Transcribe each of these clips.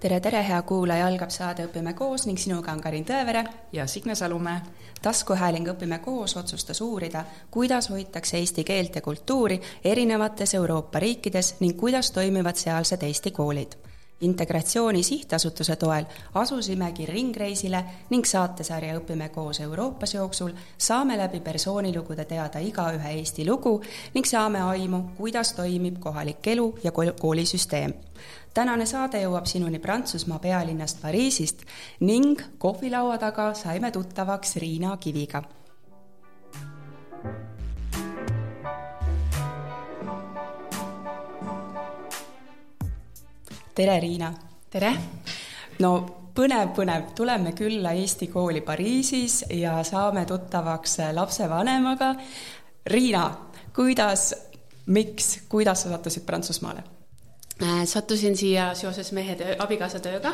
tere, tere, hea kuulaja, algab saade Õpime koos ning sinuga on Karin Tõevere ja Signe Salumäe. taskuhääling Õpime koos otsustas uurida, kuidas hoitakse eesti keelt ja kultuuri erinevates Euroopa riikides ning kuidas toimivad sealsed eesti koolid integratsiooni sihtasutuse toel asusimegi ringreisile ning saatesarja Õpime koos Euroopas jooksul saame läbi persoonilugude teada igaühe Eesti lugu ning saame aimu, kuidas toimib kohalik elu ja koolisüsteem. Tänane saade jõuab sinuni Prantsusmaa pealinnast Pariisist ning kohvilaua taga saime tuttavaks Riina Kiviga tere, Riina! tere! no põnev, põnev, tuleme külla Eesti kooli Pariisis ja saame tuttavaks lapsevanemaga. Riina, kuidas, miks, kuidas sa sattusid Prantsusmaale? Sattusin siia seoses mehe töö, abikaasa tööga,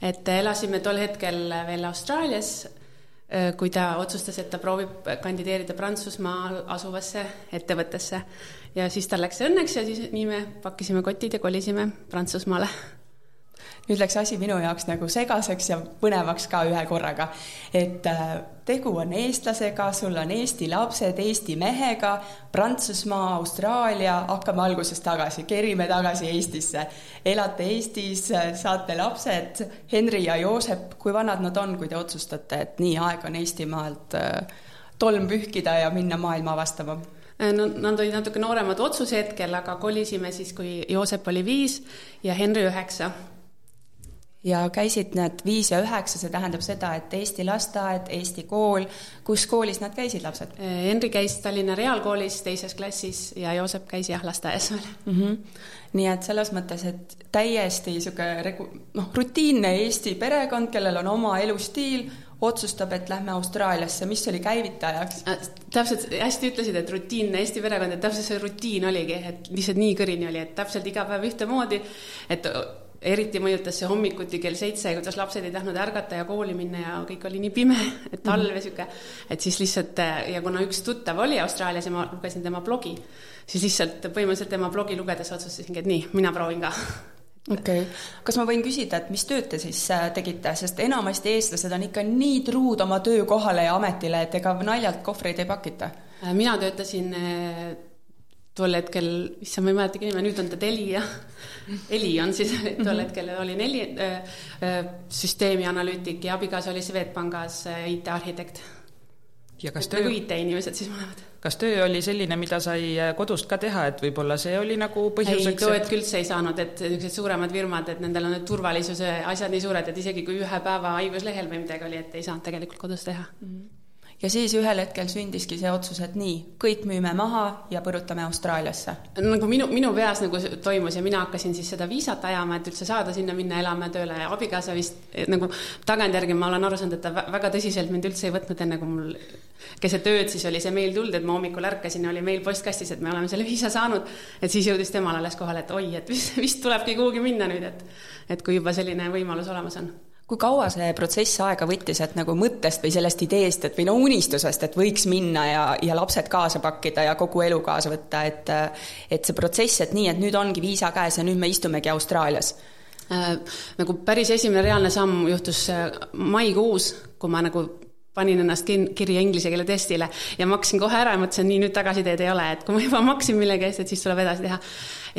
et elasime tol hetkel veel Austraalias, kui ta otsustas, et ta proovib kandideerida Prantsusmaal asuvasse ettevõttesse ja siis tal läks õnneks ja siis nii me pakkisime kotid ja kolisime Prantsusmaale. Nüüd läks asi minu jaoks nagu segaseks ja põnevaks ka ühe korraga. et äh, tegu on eestlasega, sul on Eesti lapsed Eesti mehega, Prantsusmaa, Austraalia, hakkame algusest tagasi, kerime tagasi Eestisse. elate Eestis, saate lapsed, Henri ja Joosep, kui vanad nad on, kui te otsustate, et nii, aeg on Eestimaalt äh, tolm pühkida ja minna maailma avastama? Äh, no nad olid natuke nooremad otsuse hetkel, aga kolisime siis, kui Joosep oli viis ja Henri üheksa. Ja käisid need viis ja üheksa, see tähendab seda, et Eesti lasteaed, Eesti kool, kus koolis nad käisid, lapsed? Äh, Henri käis Tallinna Reaalkoolis teises klassis ja Joosep käis jah, lasteaias veel mm. -hmm. nii et selles mõttes, et täiesti niisugune regu-, noh, rutiinne Eesti perekond, kellel on oma elustiil, otsustab, et lähme Austraaliasse, mis oli käivitajaks? Äh, täpselt, hästi ütlesid, et rutiinne Eesti perekond, et täpselt see rutiin oligi, et lihtsalt nii kõrini oli, et täpselt iga päev ühtemoodi, et eriti mõjutas see hommikuti kell seitse, kuidas lapsed ei tahtnud ärgata ja kooli minna ja kõik oli nii pime, et talv ja sihuke, et siis lihtsalt ja kuna üks tuttav oli Austraalias ja ma lugesin tema blogi, siis lihtsalt põhimõtteliselt tema blogi lugedes otsustasingi, et nii, mina proovin ka okei okay., kas ma võin küsida, et mis tööd te siis äh, tegite, sest enamasti eestlased on ikka nii truud oma töökohale ja ametile, et ega naljalt kohvreid ei pakita? Mina töötasin äh, tol hetkel, issand, ma ei mäletagi nime, nüüd on ta Telia. Eli on siis, tol hetkel oli neli äh, süsteemianalüütik ja abikaasa oli Swedbankis IT-arhitekt. ja kas töö nagu IT-inimesed siis mõlemad kas töö oli selline, mida sai äh, kodust ka teha, et võib-olla see oli nagu põhjuseks? ei, too hetk üldse ei saanud, et niisugused suuremad firmad, et nendel on need turvalisuse asjad nii suured, et isegi kui ühe päeva haiguslehel või midagi oli, et ei saanud tegelikult kodus teha mm. -hmm ja siis ühel hetkel sündiski see otsus, et nii, kõik müüme maha ja põrutame Austraaliasse. nagu minu, minu peas nagu toimus ja mina hakkasin siis seda viisat ajama, et üldse saada sinna minna elama tööle. Ja abikaasa vist nagu tagantjärgi ma olen aru saanud, et ta väga tõsiselt mind üldse ei võtnud, enne kui mul keset ööd siis oli see meil tulnud, et ma hommikul ärkasin ja oli meil postkastis, et me oleme selle viisa saanud, et siis jõudis temal alles kohale, et oi, et vist, vist tulebki kuhugi minna nüüd, et et kui juba selline võimalus olemas on kui kaua see protsess aega võttis, et nagu mõttest või sellest ideest, et või no unistusest, et võiks minna ja, ja lapsed kaasa pakkida ja kogu elu kaasa võtta, et et see protsess, et nii, et nüüd ongi viisa käes ja nüüd me istumegi Austraalias äh,? Nagu päris esimene reaalne samm juhtus äh, maikuus, kui ma nagu panin ennast kin-, kirja inglise keele testile ja maksin kohe ära ja mõtlesin, nii, nüüd tagasiteed ei ole, et kui ma juba maksin millegi eest, et siis tuleb edasi teha.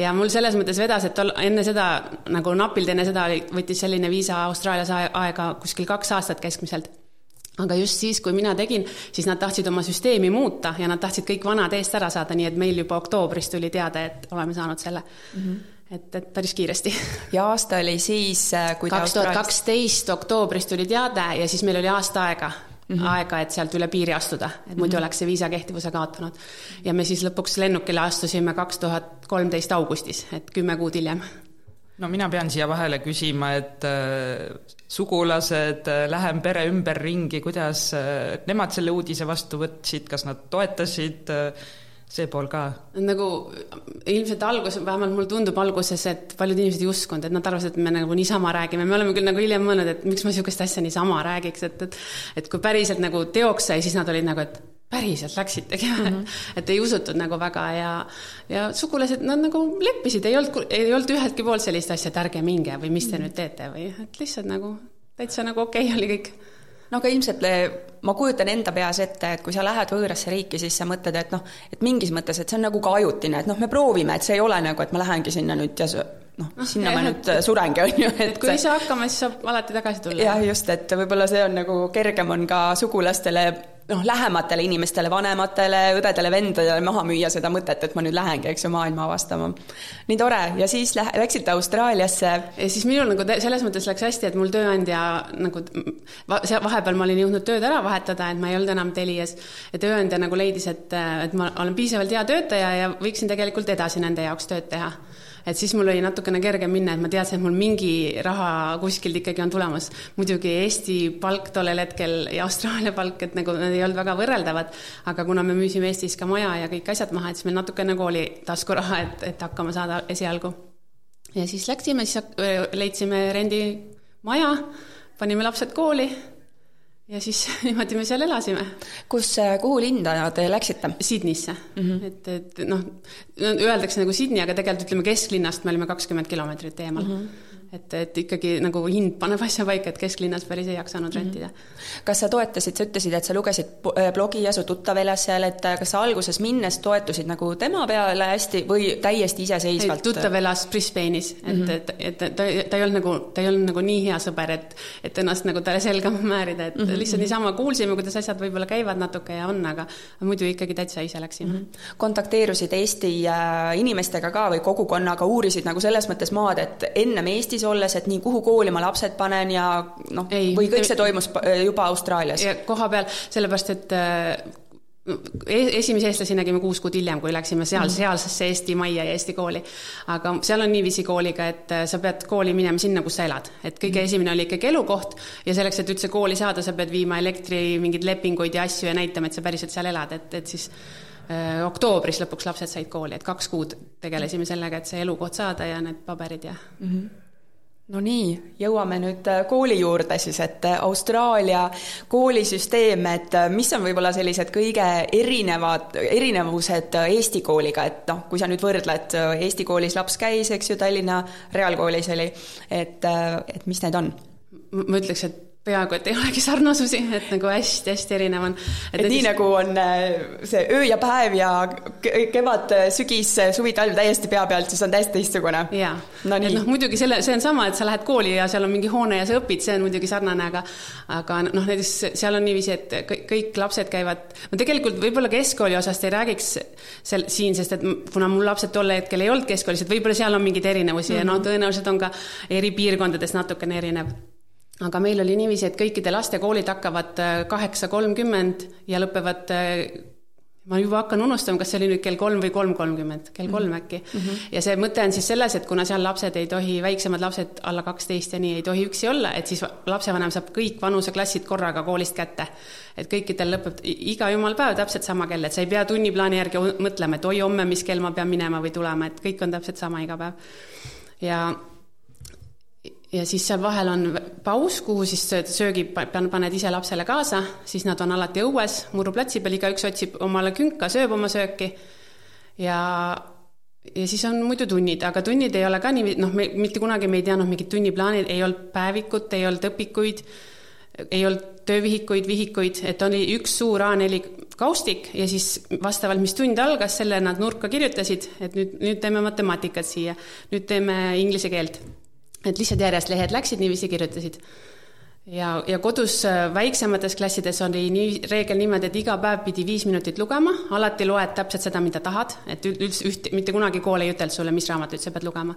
ja mul selles mõttes vedas, et tol, enne seda, nagu napilt enne seda oli, võttis selline viisa Austraalias aega kuskil kaks aastat keskmiselt aga just siis, kui mina tegin, siis nad tahtsid oma süsteemi muuta ja nad tahtsid kõik vanad eest ära saada, nii et meil juba oktoobris tuli teade, et oleme saanud selle mm. -hmm et, et päris kiiresti. ja aasta oli siis, äh, kui kaks tuhat kaksteist oktoobris tuli teade ja siis meil oli aasta aega mm -hmm. aega, et sealt üle piiri astuda, et muidu mm -hmm. oleks see viisa kehtivuse kaotanud. ja me siis lõpuks lennukile astusime kaks tuhat kolmteist augustis, et kümme kuud hiljem. no mina pean siia vahele küsima, et äh, sugulased äh,, lähem pere ümberringi, kuidas äh, nemad selle uudise vastu võtsid, kas nad toetasid äh, see pool ka? nagu ilmselt algus, vähemalt mulle tundub alguses, et paljud inimesed ei uskunud, et nad arvasid, et me nagu niisama räägime, me oleme küll nagu hiljem mõelnud, et miks ma niisugust asja niisama räägiks, et, et et kui päriselt nagu teoks sai, siis nad olid nagu, et päriselt läksid tegema mm, -hmm. et ei usutud nagu väga ja, ja sugulased, nad nagu leppisid, ei olnud, ei olnud üheltki poolt sellist asja, et ärge minge või mis te mm -hmm. nüüd teete või, et lihtsalt nagu täitsa nagu okei okay oli kõik no aga ilmselt ma kujutan enda peas ette, et kui sa lähed võõrasse riiki, siis sa mõtled, et noh, et mingis mõttes, et see on nagu ka ajutine, et noh, me proovime, et see ei ole nagu, et ma lähengi sinna nüüd ja noh, ah, sinna ma nüüd surengi, on ju, et kui ei saa hakkama, siis saab alati tagasi tulla. jah, just, et võib-olla see on nagu kergem on ka sugulastele noh, lähematele inimestele, vanematele õdedele-vendadele maha müüa seda mõtet, et ma nüüd lähengi, eks ju, maailma avastama. nii tore, ja siis lä-, läksite Austraaliasse? siis minul nagu selles mõttes läks hästi, et mul tööandja nagu, see vahepeal ma olin jõudnud tööd ära vahetada, et ma ei olnud enam Telias, ja tööandja nagu leidis, et, et ma olen piisavalt hea töötaja ja võiksin tegelikult edasi nende jaoks tööd teha et siis mul oli natukene kergem minna, et ma teadsin, et mul mingi raha kuskilt ikkagi on tulemas. muidugi Eesti palk tollel hetkel ja Austraalia palk, et nagu need ei olnud väga võrreldavad, aga kuna me müüsime Eestis ka maja ja kõik asjad maha, et siis meil natukene nagu oli taskuraha, et, et hakkama saada esialgu. ja siis läksime, siis leidsime rendimaja, panime lapsed kooli ja siis niimoodi me seal elasime. kus, kuhu linna te läksite? Sydneysse mm, -hmm. et, et noh, öeldakse nagu Sydney, aga tegelikult ütleme kesklinnast me olime kakskümmend kilomeetrit eemal mm. -hmm et, et ikkagi nagu hind paneb asja paika, et kesklinnas päris ei jaksanud mm -hmm. rentida. kas sa toetasid, sa ütlesid, et sa lugesid äh, blogi ja su tuttav elas seal, et äh, kas sa alguses minnes toetusid nagu tema peale hästi või täiesti iseseisvalt? tuttav elas Brisbane'is, et mm, -hmm. et, et, et ta, ta ei olnud nagu, ta ei olnud nagu nii hea sõber, et et ennast nagu talle selga määrida, et mm -hmm. lihtsalt niisama kuulsime, kuidas asjad võib-olla käivad natuke ja on, aga muidu ikkagi täitsa ise läksime mm. -hmm. kontakteerusid Eesti äh, inimestega ka või kogukonnaga, uurisid nagu selles mõttes maad, et ennem Eestis Eestis olles, et nii, kuhu kooli ma lapsed panen ja noh, või kõik see toimus juba Austraalias? koha peal, sellepärast et äh, e-, esimesi eestlasi nägime kuus kuud hiljem, kui läksime seal -hmm. sealsesse Eesti majja ja Eesti kooli. aga seal on niiviisi kooliga, et äh, sa pead kooli minema sinna, kus sa elad. et kõige -hmm. esimene oli ikkagi elukoht ja selleks, et üldse kooli saada, sa pead viima elektri mingeid lepinguid ja asju ja näitama, et sa päriselt seal elad, et, et siis äh, oktoobris lõpuks lapsed said kooli, et kaks kuud tegelesime sellega, et see elukoht saada ja need paberid ja mm. -hmm no nii, jõuame nüüd äh, kooli juurde siis, et äh, Austraalia koolisüsteem, et äh, mis on võib-olla sellised kõige erinevad, erinevused Eesti kooliga, et noh, kui sa nüüd võrdled, Eesti koolis laps käis, eks ju, Tallinna Reaalkoolis oli, et, et mis need on? ma ütleks, et peaaegu et ei olegi sarnasusi, et nagu hästi-hästi erinev on. et nii siis... nagu on äh, see öö ja päev ja kevad, sügis, suvi, talv täiesti pea pealt, siis on täiesti teistsugune. jaa no,, et noh, muidugi selle, see on sama, et sa lähed kooli ja seal on mingi hoone ja sa õpid, see on muidugi sarnane, aga aga noh, näiteks seal on niiviisi, et kõik, kõik lapsed käivad, ma tegelikult võib-olla keskkooli osast ei räägiks seal siin, sest et kuna mul lapsed tol hetkel ei olnud keskkoolis, et võib-olla seal on mingeid erinevusi mm -hmm. ja noh, tõenäoliselt on ka eri piirkondades natukene erinev aga meil oli niiviisi, et kõikide laste koolid hakkavad äh, kaheksa kolmkümmend ja lõpevad äh, ma juba hakkan unustama, kas see oli nüüd kell kolm või kolm kolmkümmend, kell kolm mhm. äkki mm. -hmm. ja see mõte on siis selles, et kuna seal lapsed ei tohi, väiksemad lapsed alla kaksteist ja nii ei tohi üksi olla, et siis lapsevanem saab kõik vanuseklassid korraga koolist kätte. et kõikidel lõpeb iga jumal päev täpselt sama kell, et sa ei pea tunniplaani järgi mõtlema, et oi, homme, mis kell ma pean minema või tulema, et kõik on täpselt sama iga päev. ja ja siis seal vahel on paus, kuhu siis söögi paned ise lapsele kaasa, siis nad on alati õues muruplatsi peal, igaüks otsib omale künka, sööb oma sööki. Ja ja siis on muidu tunnid, aga tunnid ei ole ka nii, noh, me mitte kunagi me ei teadnud mingit tunniplaani, ei olnud päevikut, ei olnud õpikuid, ei olnud töövihikuid, vihikuid, et oli üks suur A4 kaustik ja siis vastavalt, mis tund algas, selle nad nurka kirjutasid, et nüüd, nüüd teeme matemaatikat siia, nüüd teeme inglise keelt et lihtsalt järjest lehed läksid, niiviisi kirjutasid. ja, ja kodus äh, väiksemates klassides oli nii, reegel niimoodi, et iga päev pidi viis minutit lugema, alati loed täpselt seda, mida tahad, et üldse üht, mitte kunagi kool ei ütelnud sulle, mis raamatuid sa pead lugema.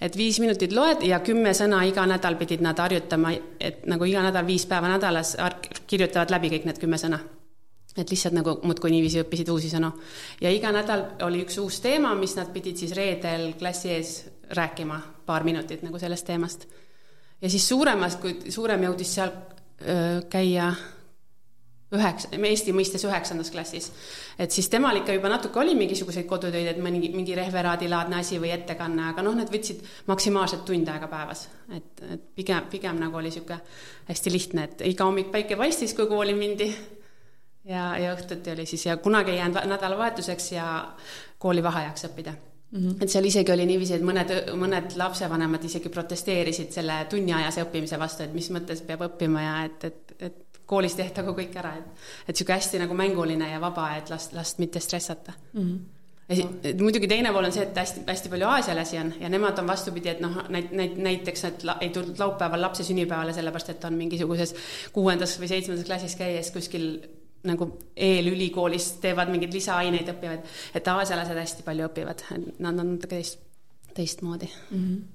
et viis minutit loed ja kümme sõna iga nädal pidid nad harjutama, et nagu iga nädal viis päeva nädalas kirjutavad läbi kõik need kümme sõna et lihtsalt nagu muudkui niiviisi õppisid uusi sõnu. ja iga nädal oli üks uus teema, mis nad pidid siis reedel klassi ees rääkima paar minutit nagu sellest teemast. ja siis suuremas, kui suurem jõudis seal öö, käia üheksa, Eesti mõistes üheksandas klassis, et siis temal ikka juba natuke oli mingisuguseid kodutöid, et mõni, mingi referaadilaadne asi või ettekanne, aga noh, need võtsid maksimaalselt tund aega päevas. et, et pigem, pigem nagu oli niisugune hästi lihtne, et iga hommik päike paistis, kui kooli mindi ja, ja õhtuti oli siis ja kunagi ei jäänud nädalavahetuseks ja koolivaheajaks õppida Mm -hmm. et seal isegi oli niiviisi, et mõned, mõned lapsevanemad isegi protesteerisid selle tunniajase õppimise vastu, et mis mõttes peab õppima ja et, et, et koolis tehtagu kõik ära, et et niisugune hästi nagu mänguline ja vaba, et last, last mitte stressata mm. -hmm ja muidugi teine pool on see, et hästi, hästi palju Aasia-lasi on ja nemad on vastupidi, et noh, näit-, näit-, näiteks nad la, ei tulnud laupäeval lapse sünnipäevale, sellepärast et on mingisuguses kuuendas või seitsmendas klassis käies kuskil nagu eelülikoolis teevad mingeid lisaaineid, õpivad, et aasialased hästi palju õpivad, nad on natuke teist, teistmoodi mm. -hmm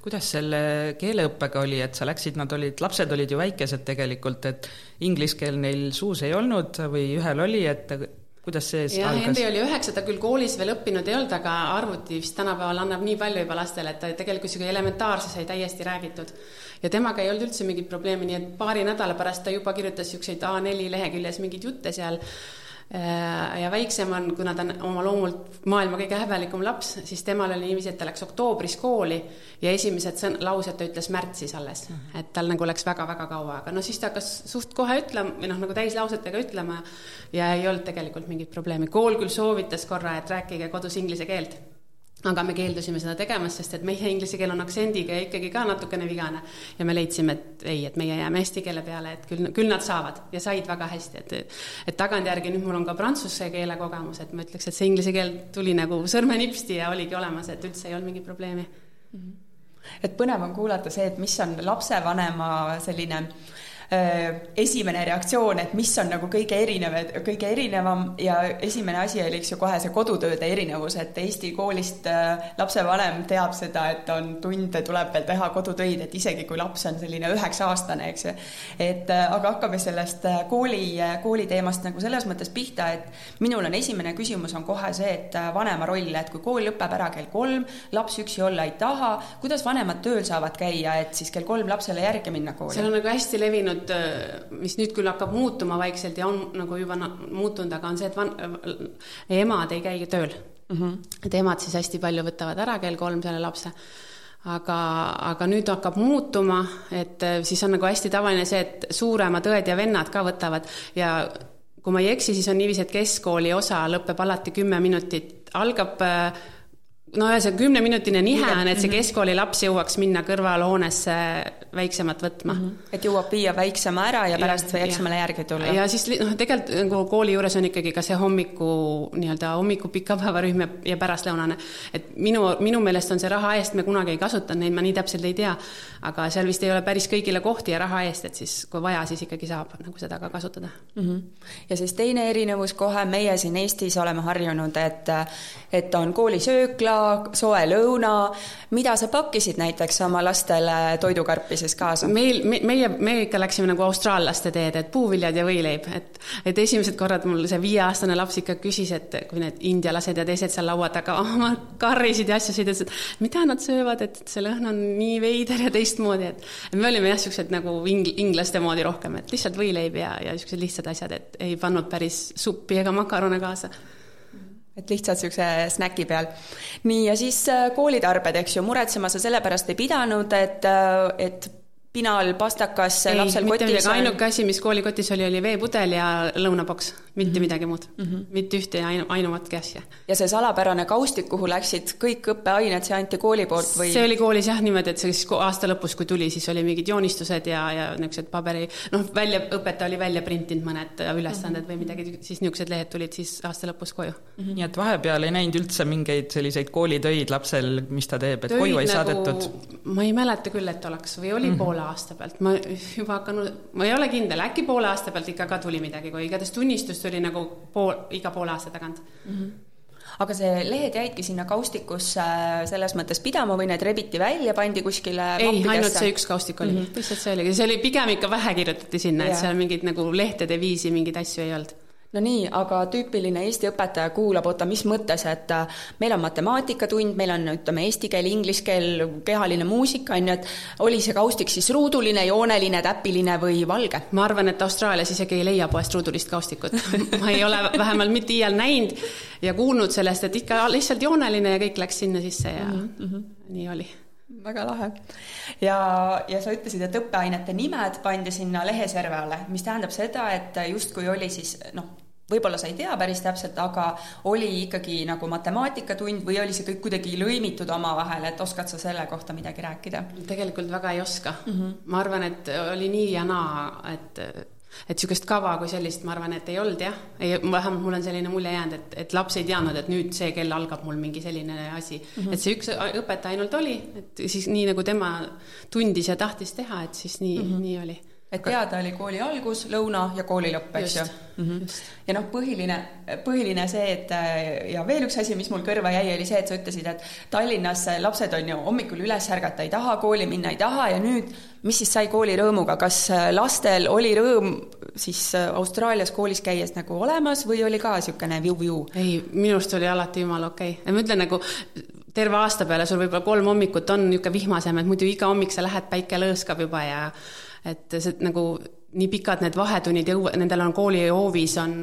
kuidas selle keeleõppega oli, et sa läksid, nad olid, lapsed olid ju väikesed tegelikult, et inglise keel neil suus ei olnud või ühel oli, et kuidas see algas? Henri oli üheksa, ta küll koolis veel õppinud ei olnud, aga arvuti vist tänapäeval annab nii palju juba lastele, et ta tegelikult niisugune elementaarse sai täiesti räägitud ja temaga ei olnud üldse mingit probleemi, nii et paari nädala pärast ta juba kirjutas niisuguseid A4 leheküljes mingeid jutte seal ja väiksem on, kuna ta on oma loomult maailma kõige häbelikum laps, siis temal oli niiviisi, et ta läks oktoobris kooli ja esimesed sõn-, laused ta ütles märtsis alles. -hmm. et tal nagu läks väga-väga kaua, aga no siis ta hakkas suht kohe ütlema, või noh, nagu täislausetega ütlema ja ei olnud tegelikult mingit probleemi. kool küll soovitas korra, et rääkige kodus inglise keelt aga me keeldusime seda tegemast, sest et meie inglise keel on aktsendiga ja ikkagi ka natukene vigane. ja me leidsime, et ei, et meie jääme eesti keele peale, et küll, küll nad saavad ja said väga hästi, et et tagantjärgi nüüd mul on ka prantsuse keele kogemus, et ma ütleks, et see inglise keel tuli nagu sõrmenipsti ja oligi olemas, et üldse ei olnud mingit probleemi mm. -hmm. et põnev on kuulata see, et mis on lapsevanema selline äh, esimene reaktsioon, et mis on nagu kõige erinev, kõige erinevam ja esimene asi oli, eks ju, kohe see kodutööde erinevus, et Eesti koolist äh, lapsevanem teab seda, et on tunde, tuleb veel teha kodutöid, et isegi kui laps on selline üheksa-aastane, eks ju. et äh, aga hakkame sellest kooli, kooli teemast nagu selles mõttes pihta, et minul on esimene küsimus on kohe see, et vanema roll, et kui kool lõpeb ära kell kolm, laps üksi olla ei taha, kuidas vanemad tööl saavad käia, et siis kell kolm lapsele järgi minna kooli? see on nagu hästi levinud nüüd, äh, mis nüüd küll hakkab muutuma vaikselt ja on nagu juba muutunud, aga on see, et van-, emad ei käi tööl mm. -hmm. et emad siis hästi palju võtavad ära kell kolm selle lapse aga, aga nüüd hakkab muutuma, et äh, siis on nagu hästi tavaline see, et suuremad õed ja vennad ka võtavad ja kui ma ei eksi, siis on niiviisi, et keskkooli osa lõpeb alati kümme minutit, algab äh, no ühesõnaga kümneminutine nihe on, et see mhm. keskkooli laps jõuaks minna kõrvalhoonesse väiksemat võtma mm. -hmm. et jõuab viia väiksema ära ja pärast väiksemale järgi tulla. ja siis noh, tegelikult nagu kooli juures on ikkagi ka see hommiku nii-öelda hommiku pikapäevarühm ja, ja pärastlõunane. et minu, minu meelest on see raha eest, me kunagi ei kasutanud neid, ma nii täpselt ei tea, aga seal vist ei ole päris kõigile kohti ja raha eest, et siis kui vaja, siis ikkagi saab nagu seda ka kasutada mm. -hmm. ja siis teine erinevus kohe, meie siin Eestis oleme harjunud, et et on koolisöökla, soe lõuna, mida sa pakkisid näiteks oma lastele toidukarpi siis kaasa? meil me,, meie, me ikka läksime nagu austraallaste teed, et puuviljad ja võileib, et et esimesed korrad mul see viieaastane laps ikka küsis, et kui need indialased ja teised seal laua taga oma karrisid ja asju sõid, ütles, et mida nad söövad, et see lõhn on nii veider ja teistmoodi, et me olime jah, niisugused nagu ing-, inglaste moodi rohkem, et lihtsalt võileib ja, ja niisugused lihtsad asjad, et ei pannud päris suppi ega makarone kaasa et lihtsalt niisuguse snäki peal. nii, ja siis äh, koolitarbed, eks ju, muretsema sa sellepärast ei pidanud, et, äh, et pinal, pastakas ei, lapsel kotis ainuke asi, mis koolikotis oli, oli veepudel ja lõunaboks, mitte mm -hmm. midagi muud mm. -hmm. mitte ühte ja ainu, ainumatki asja. ja see salapärane kaustik, kuhu läksid kõik õppeained, see anti kooli poolt või? see oli koolis jah niimoodi, et see siis aasta lõpus, kui tuli, siis oli mingid joonistused ja, ja niisugused paberi, noh, välja, õpetaja oli välja printinud mõned ülesanded mm -hmm. või midagi, siis niisugused lehed tulid siis aasta lõpus koju mm. -hmm. nii et vahepeal ei näinud üldse mingeid selliseid koolitöid lapsel, mis ta teeb, et Töid koju ei nagu, saadetud? ma ei mäleta küll, et oleks või oli mm -hmm. poole poole aasta pealt, ma juba hakanud, ma ei ole kindel, äkki poole aasta pealt ikka ka tuli midagi, kui igatahes tunnistus tuli nagu pool, iga poole aasta tagant. Mm. -hmm aga see lehed jäidki sinna kaustikusse selles mõttes pidama või need rebiti välja, pandi kuskile ei, ainult see üks kaustik oli. Mm, -hmm. lihtsalt see oligi, see oli pigem ikka vähe kirjutati sinna, et seal mingeid nagu lehtede viisi mingeid asju ei olnud no nii, aga tüüpiline Eesti õpetaja kuulab, oota, mis mõttes, et äh, meil on matemaatikatund, meil on, ütleme, eesti keel, inglise keel, kehaline muusika, on ju, et oli see kaustik siis ruuduline, jooneline, täpiline või valge? ma arvan, et Austraalias isegi ei leia poest ruudulist kaustikut ma ei ole vähemalt mitte iial näinud ja kuulnud sellest, et ikka lihtsalt jooneline ja kõik läks sinna sisse ja mm -hmm. nii oli väga lahe. ja, ja sa ütlesid, et õppeainete nimed pandi sinna leheserve alla, mis tähendab seda, et justkui oli siis noh, võib-olla sa ei tea päris täpselt, aga oli ikkagi nagu matemaatikatund või oli see kõik kuidagi lõimitud omavahel, et oskad sa selle kohta midagi rääkida? tegelikult väga ei oska mm. -hmm. ma arvan, et oli nii ja naa, et et niisugust kava kui sellist, ma arvan, et ei olnud jah, ei, vähemalt mul on selline mulje jäänud, et, et laps ei teadnud, et nüüd see kell algab mul mingi selline asi mm. -hmm. et see üks õpetaja ainult oli, et siis nii nagu tema tundis ja tahtis teha, et siis nii mm, -hmm. nii oli et teada oli kooli algus, lõuna ja kooli lõpp, eks ju. -hmm. ja noh, põhiline, põhiline see, et äh, ja veel üks asi, mis mul kõrva jäi, oli see, et sa ütlesid, et Tallinnas lapsed on ju hommikul üles ärgata ei taha, kooli minna ei taha ja nüüd, mis siis sai kooli rõõmuga, kas äh, lastel oli rõõm siis äh, Austraalias koolis käies nagu olemas või oli ka niisugune viu-viu? ei, minu arust oli alati jumala okei okay., ma ütlen nagu terve aasta peale sul võib-olla kolm hommikut on niisugune vihmasem, et muidu iga hommik sa lähed, päike lõõskab juba ja et see nagu nii pikad need vahetunnid ja nendel on kooli hoovis on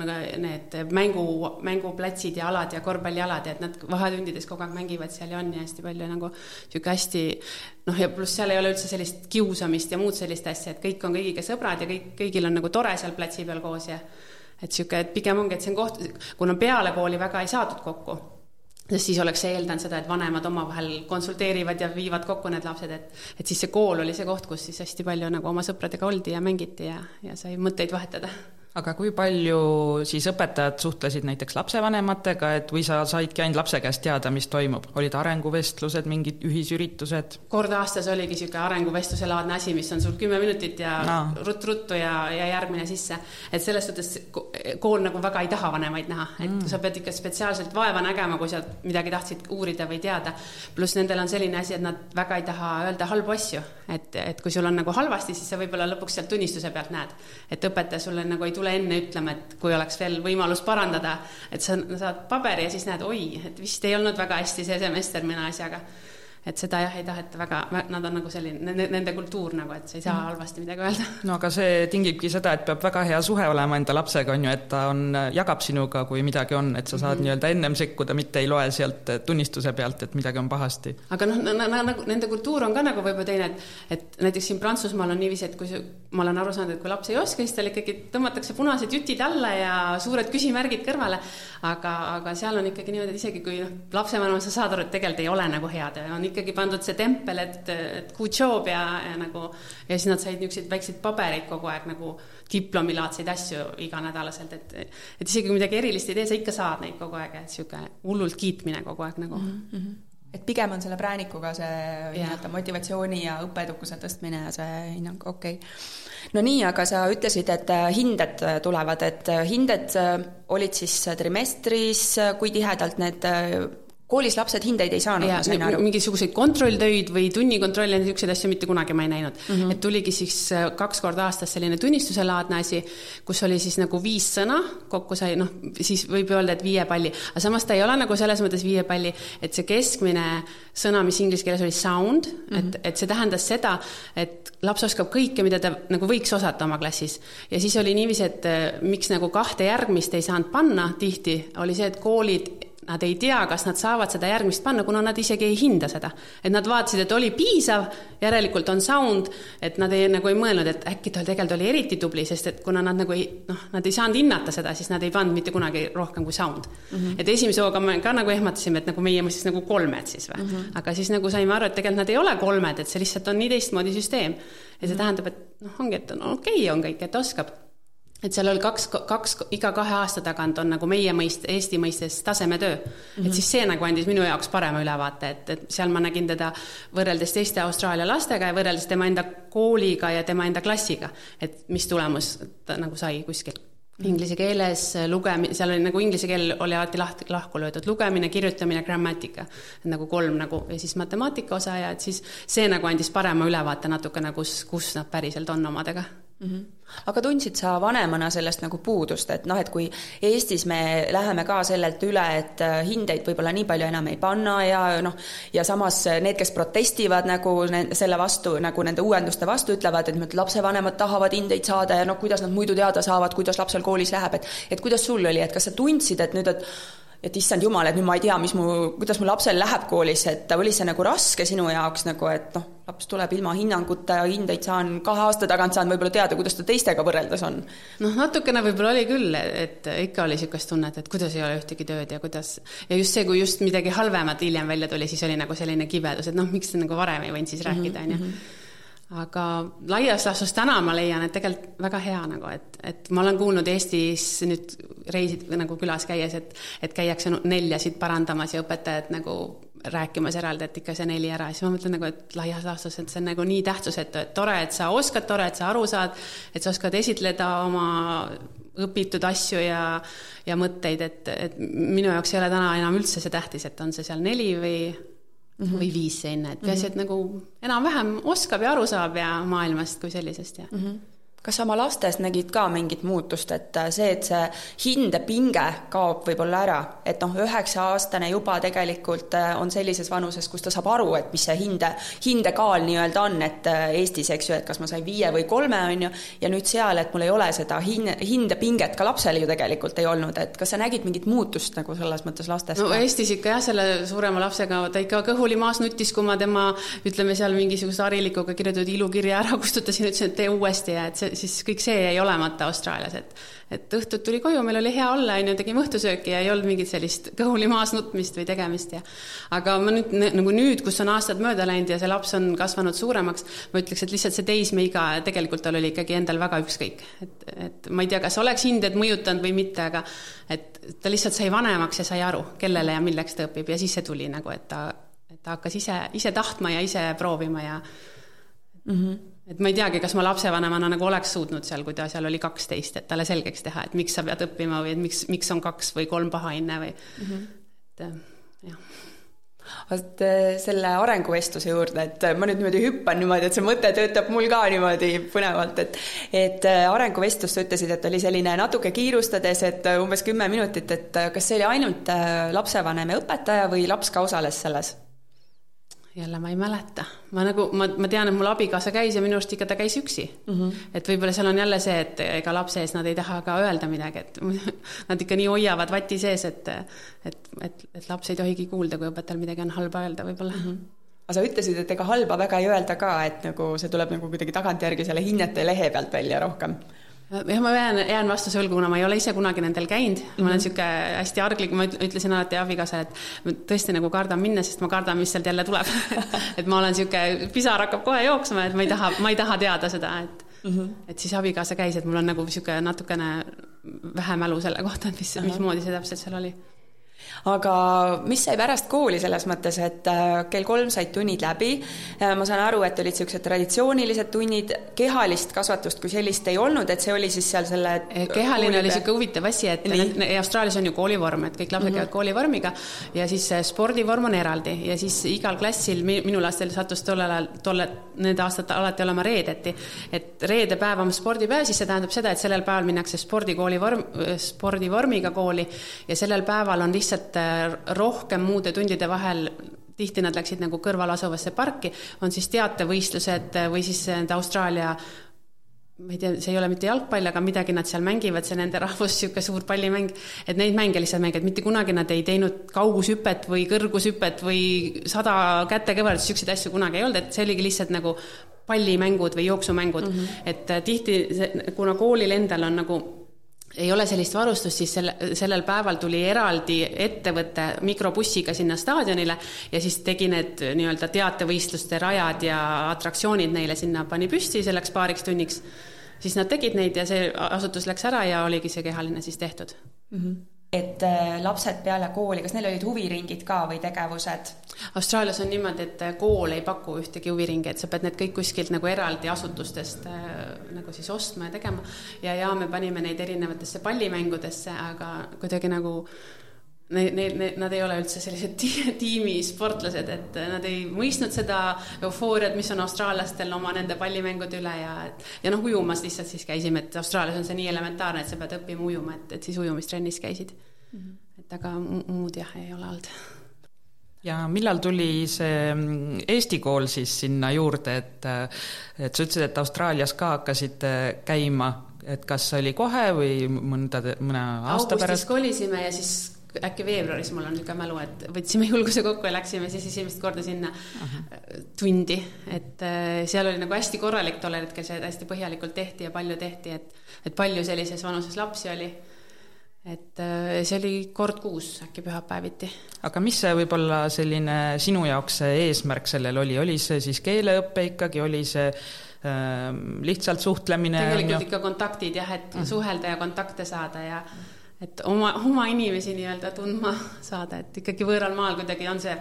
need mängu, mänguplatsid ja alad ja korvpallialad ja et nad vahetundides kogu aeg mängivad seal ja on ja hästi palju nagu niisugune hästi noh, ja pluss seal ei ole üldse sellist kiusamist ja muud sellist asja, et kõik on kõigiga sõbrad ja kõik, kõigil on nagu tore seal platsi peal koos ja et niisugune, et pigem ongi, et see on koht, kuna peale kooli väga ei saadud kokku sest siis oleks eeldanud seda, et vanemad omavahel konsulteerivad ja viivad kokku need lapsed, et et siis see kool oli see koht, kus siis hästi palju nagu oma sõpradega oldi ja mängiti ja, ja sai mõtteid vahetada aga kui palju siis õpetajad suhtlesid näiteks lapsevanematega, et või sa saidki ainult lapse käest teada, mis toimub, olid arenguvestlused, mingid ühisüritused? kord aastas oligi niisugune arenguvestluse laadne asi, mis on sul kümme minutit ja no. rutt-ruttu ja, ja järgmine sisse. et selles suhtes kool nagu väga ei taha vanemaid näha, et mm. sa pead ikka spetsiaalselt vaeva nägema, kui sa midagi tahtsid uurida või teada. pluss nendel on selline asi, et nad väga ei taha öelda halbu asju, et, et kui sul on nagu halvasti, siis sa võib-olla lõpuks sealt tunnistuse pealt näed, et õpetaja sulle nagu ei tule sulle enne ütlema, et kui oleks veel võimalus parandada, et sa saad paberi ja siis näed, oi, et vist ei olnud väga hästi see semester mõne asjaga et seda jah, ei taheta väga, nad on nagu selline, nende kultuur nagu, et sa ei saa mm. halvasti midagi öelda. no aga see tingibki seda, et peab väga hea suhe olema enda lapsega, on ju, et ta on, jagab sinuga, kui midagi on, et sa saad mm -hmm. nii-öelda ennem sekkuda, mitte ei loe sealt tunnistuse pealt, et midagi on pahasti. aga noh, nagu nende kultuur on ka nagu võib-olla teine, et et näiteks siin Prantsusmaal on niiviisi, et kui ma olen aru saanud, et kui laps ei oska, siis tal ikkagi tõmmatakse punased jutid alla ja suured küsimärgid kõrvale, aga, aga seal on ikkagi niimoodi, et isegi kui noh, lapsevanem, sa saad aru, et tegelikult ei ole nagu head ja on ikka ikkagi pandud see tempel, et, et job ja, ja nagu ja siis nad said niisuguseid väikseid pabereid kogu aeg nagu diplomilaadseid asju iganädalaselt, et et isegi kui midagi erilist ei tee, sa ikka saad neid kogu aeg, et niisugune hullult kiitmine kogu aeg nagu. Mm. -hmm et pigem on selle präänikuga see nii-öelda motivatsiooni ja õppeedukuse tõstmine ja see hinnang, okei. Okay.. no nii, aga sa ütlesid, et äh, hinded tulevad, et äh, hinded äh, olid siis trimestris, kui tihedalt need koolis lapsed hindeid ei saanud, ma sain aru. mingisuguseid kontrolltöid või tunnikontrolle, niisuguseid asju mitte kunagi ma ei näinud mm. -hmm. et tuligi siis äh, kaks korda aastas selline tunnistuselaadne asi, kus oli siis nagu viis sõna, kokku sai noh, siis võib öelda, et viie palli, aga samas ta ei ole nagu selles mõttes viie palli, et see keskmine sõna, mis inglise keeles oli sound mm, -hmm. et, mhm. et see tähendas seda, et laps oskab kõike, mida ta nagu võiks osata oma klassis. ja siis oli niiviisi, et äh, miks nagu kahte järgmist ei saanud panna tihti, oli see, et koolid nad ei tea, kas nad saavad seda järgmist panna, kuna nad isegi ei hinda seda. et nad vaatasid, et oli piisav, järelikult on sound, et nad ei, nagu ei mõelnud, et äkki tal tegelikult oli eriti tubli, sest et kuna nad nagu ei, noh, nad ei saanud hinnata seda, siis nad ei pannud mitte kunagi rohkem kui sound mm. -hmm. et esimese hooga me ka nagu ehmatasime, et nagu meie mõistes nagu kolmed siis või mm. -hmm. aga siis nagu saime aru, et tegelikult nad ei ole kolmed, et see lihtsalt on nii teistmoodi süsteem. ja see mm -hmm. tähendab, et noh, ongi, et on okei okay on kõik, et oskab et seal oli kaks, kaks, iga kahe aasta tagant on nagu meie mõist-, Eesti mõistes tasemetöö mm. -hmm. et siis see nagu andis minu jaoks parema ülevaate, et, et seal ma nägin teda võrreldes teiste Austraalia lastega ja võrreldes tema enda kooliga ja tema enda klassiga, et mis tulemus ta nagu sai kuskil mhm. inglise keeles lugemi-, seal oli nagu inglise keel oli alati lahti, lahku löödud, lugemine, kirjutamine, grammatika. nagu kolm nagu ja siis matemaatika osa ja et siis see nagu andis parema ülevaate natukene, kus, kus nad päriselt on omadega mm. -hmm. aga tundsid sa vanemana sellest nagu puudust, et noh, et kui Eestis me läheme ka sellelt üle, et äh, hindeid võib-olla nii palju enam ei panna ja noh, ja samas need, kes protestivad nagu selle vastu, nagu nende uuenduste vastu, ütlevad, et lapsevanemad tahavad hindeid saada ja noh, kuidas nad muidu teada saavad, kuidas lapsel koolis läheb, et et kuidas sul oli, et kas sa tundsid, et nüüd, et et issand jumal, et nüüd ma ei tea, mis mu, kuidas mu lapsel läheb koolis, et oli see nagu raske sinu jaoks nagu, et noh, laps tuleb ilma hinnanguta ja hindeid saan kahe aasta tagant saan võib-olla teada, kuidas ta teistega võrreldes on? noh, natukene võib-olla oli küll, et ikka oli niisugust tunnet, et kuidas ei ole ühtegi tööd ja kuidas, ja just see, kui just midagi halvemat hiljem välja tuli, siis oli nagu selline kibedus, et noh, miks nagu varem ei võinud siis mhm, rääkida, on ju mhm aga laias laastus täna ma leian, et tegelikult väga hea nagu, et, et ma olen kuulnud Eestis nüüd reisid nagu külas käies, et, et käiakse neljasid parandamas ja õpetajad nagu rääkimas eraldi, et ikka see neli ära, siis ma mõtlen nagu, et laias laastus, et see on nagu nii tähtsusetu, et tore, et sa oskad, tore, et sa aru saad, et sa oskad esitleda oma õpitud asju ja, ja mõtteid, et, et minu jaoks ei ole täna enam üldse see tähtis, et on see seal neli või mm -hmm. või viis seina, et peaasi, et mhm. nagu enam-vähem oskab ja aru saab ja maailmast kui sellisest ja mm. -hmm kas oma lastes nägid ka mingit muutust, et äh, see, et see hindepinge kaob võib-olla ära, et noh, üheksa-aastane juba tegelikult äh, on sellises vanuses, kus ta saab aru, et mis see hinde, hindekaal nii-öelda on, et äh, Eestis, eks ju, et kas ma sain viie või kolme, on ju, ja nüüd seal, et mul ei ole seda hin-, hindepinget, ka lapsel ju tegelikult ei olnud, et kas sa nägid mingit muutust nagu selles mõttes lastes? no ka? Eestis ikka jah, selle suurema lapsega ta ikka kõhuli maas nutis, kui ma tema ütleme seal mingisuguse harilikuga kirjutatud ilukirja ära kustutasin, ütlesin, et tee uuesti ja et see, siis kõik see jäi olemata Austraalias, et et õhtul tuli koju, meil oli hea olla, on ju, tegime õhtusööki ja ei olnud mingit sellist kõhuli maas nutmist või tegemist ja aga ma nüüd, nagu nüüd, kus on aastad mööda läinud ja see laps on kasvanud suuremaks, ma ütleks, et lihtsalt see teismeiga, tegelikult tal oli ikkagi endal väga ükskõik. et, et ma ei tea, kas oleks hinded mõjutanud või mitte, aga et ta lihtsalt sai vanemaks ja sai aru, kellele ja milleks ta õpib ja siis see tuli nagu, et ta, et ta hakkas ise, ise tahtma ja ise proovima ja mm -hmm et ma ei teagi, kas ma lapsevanemana nagu oleks suutnud seal, kui ta seal oli kaksteist, et talle selgeks teha, et miks sa pead õppima või et miks, miks on kaks või kolm pahainne või mm, -hmm. et jah vot äh, selle arenguvestluse juurde, et äh, ma nüüd niimoodi hüppan niimoodi, et see mõte töötab mul ka niimoodi põnevalt, et et äh, arenguvestlus, sa ütlesid, et oli selline natuke kiirustades, et umbes kümme minutit, et kas see oli ainult lapsevanem ja õpetaja või laps ka osales selles? Jälle ma ei mäleta, ma nagu, ma, ma tean, et mul abikaasa käis ja minu arust ikka ta käis üksi mm. -hmm. et võib-olla seal on jälle see, et ega lapse ees nad ei taha ka öelda midagi, et nad ikka nii hoiavad vati sees, et et, et, et laps ei tohigi kuulda, kui õpetajal midagi on halba öelda võib-olla mm. -hmm aga sa ütlesid, et ega halba väga ei öelda ka, et nagu see tuleb nagu kuidagi tagantjärgi selle hinnete lehe pealt välja rohkem jah, ma jään, jään vastuse võlgu, kuna ma ei ole ise kunagi nendel käinud mm, -hmm. ma olen niisugune mhm. hästi arglik, ma ütlesin alati abikaasale, et ma tõesti nagu kardan minna, sest ma kardan, mis sealt jälle tuleb et ma olen niisugune, pisar hakkab kohe jooksma, et ma ei taha, ma ei taha teada seda, et mm -hmm. et siis abikaasa käis, et mul on nagu niisugune natukene vähe mälu selle kohta, et mis uh, -huh. mismoodi see täpselt seal oli aga mis sai pärast kooli selles mõttes, et äh, kell kolm said tunnid läbi, äh, ma saan aru, et olid niisugused traditsioonilised tunnid, kehalist kasvatust kui sellist ei olnud, et see oli siis seal selle eh, kehaline oli niisugune huvitav asi, et Nii. Austraalias on ju koolivorm, et kõik lapsed mm -hmm. käivad koolivormiga. Ja siis spordivorm on eraldi. Ja siis igal klassil, minu lastel sattus tollel ajal, tolle, need aastad alati olema reedeti, et reedepäev on spordipäev, siis see tähendab seda, et sellel päeval minnakse spordikooli vorm, spordivormiga kooli. Ja sellel päeval on lihtsalt lihtsalt äh, rohkem muude tundide vahel tihti nad läksid nagu kõrval asuvasse parki, on siis teatevõistlused äh, või siis need Austraalia ma ei tea, see ei ole mitte jalgpall, aga midagi nad seal mängivad, see nende rahvus, niisugune suur pallimäng, et neid mänge lihtsalt mängivad, mitte kunagi nad ei teinud kaugushüpet või kõrgushüpet või sada kätekõverdust, niisuguseid asju kunagi ei olnud, et see oligi lihtsalt nagu pallimängud või jooksumängud mm, -hmm. et äh, tihti see, kuna koolil endal on nagu ei ole sellist varustust, siis selle, sellel päeval tuli eraldi ettevõte mikrobussiga sinna staadionile ja siis tegi need nii-öelda teatevõistluste rajad ja atraktsioonid neile sinna pani püsti selleks paariks tunniks. siis nad tegid neid ja see asutus läks ära ja oligi see kehaline siis tehtud mm. -hmm et äh, lapsed peale kooli, kas neil olid huviringid ka või tegevused? Austraalias on niimoodi, et äh, kool ei paku ühtegi huviringi, et sa pead need kõik kuskilt nagu eraldi asutustest äh, nagu siis ostma ja tegema. ja, ja me panime neid erinevatesse pallimängudesse, aga kuidagi nagu Need, need, need, nad ei ole üldse sellised tiimisportlased, et nad ei mõistnud seda eufooriat, mis on austraallastel oma nende pallimängude üle ja et ja noh, ujumas lihtsalt siis käisime, et Austraalias on see nii elementaarne, et sa pead õppima ujuma, et, et siis ujumistrennis käisid mm. -hmm. et aga muud jah, ei ole olnud. ja millal tuli see mm, Eesti kool siis sinna juurde, et et sa ütlesid, et Austraalias ka hakkasid käima, et kas oli kohe või mõnda, mõne aasta Augustis pärast? kolisime ja siis äkki veebruaris, mul on niisugune mälu, et võtsime julguse kokku ja läksime siis esimest korda sinna uh -huh. tundi, et äh, seal oli nagu hästi korralik tollel hetkel, see hästi põhjalikult tehti ja palju tehti, et, et palju sellises vanuses lapsi oli et äh, see oli kord kuus äkki pühapäeviti. aga mis see võib-olla selline sinu jaoks see eesmärk sellel oli, oli see siis keeleõpe ikkagi, oli see äh, lihtsalt suhtlemine? tegelikult ikka kontaktid jah, et mm. suhelda ja kontakte saada ja et oma, oma inimesi nii-öelda tundma saada, et ikkagi võõral maal kuidagi on see,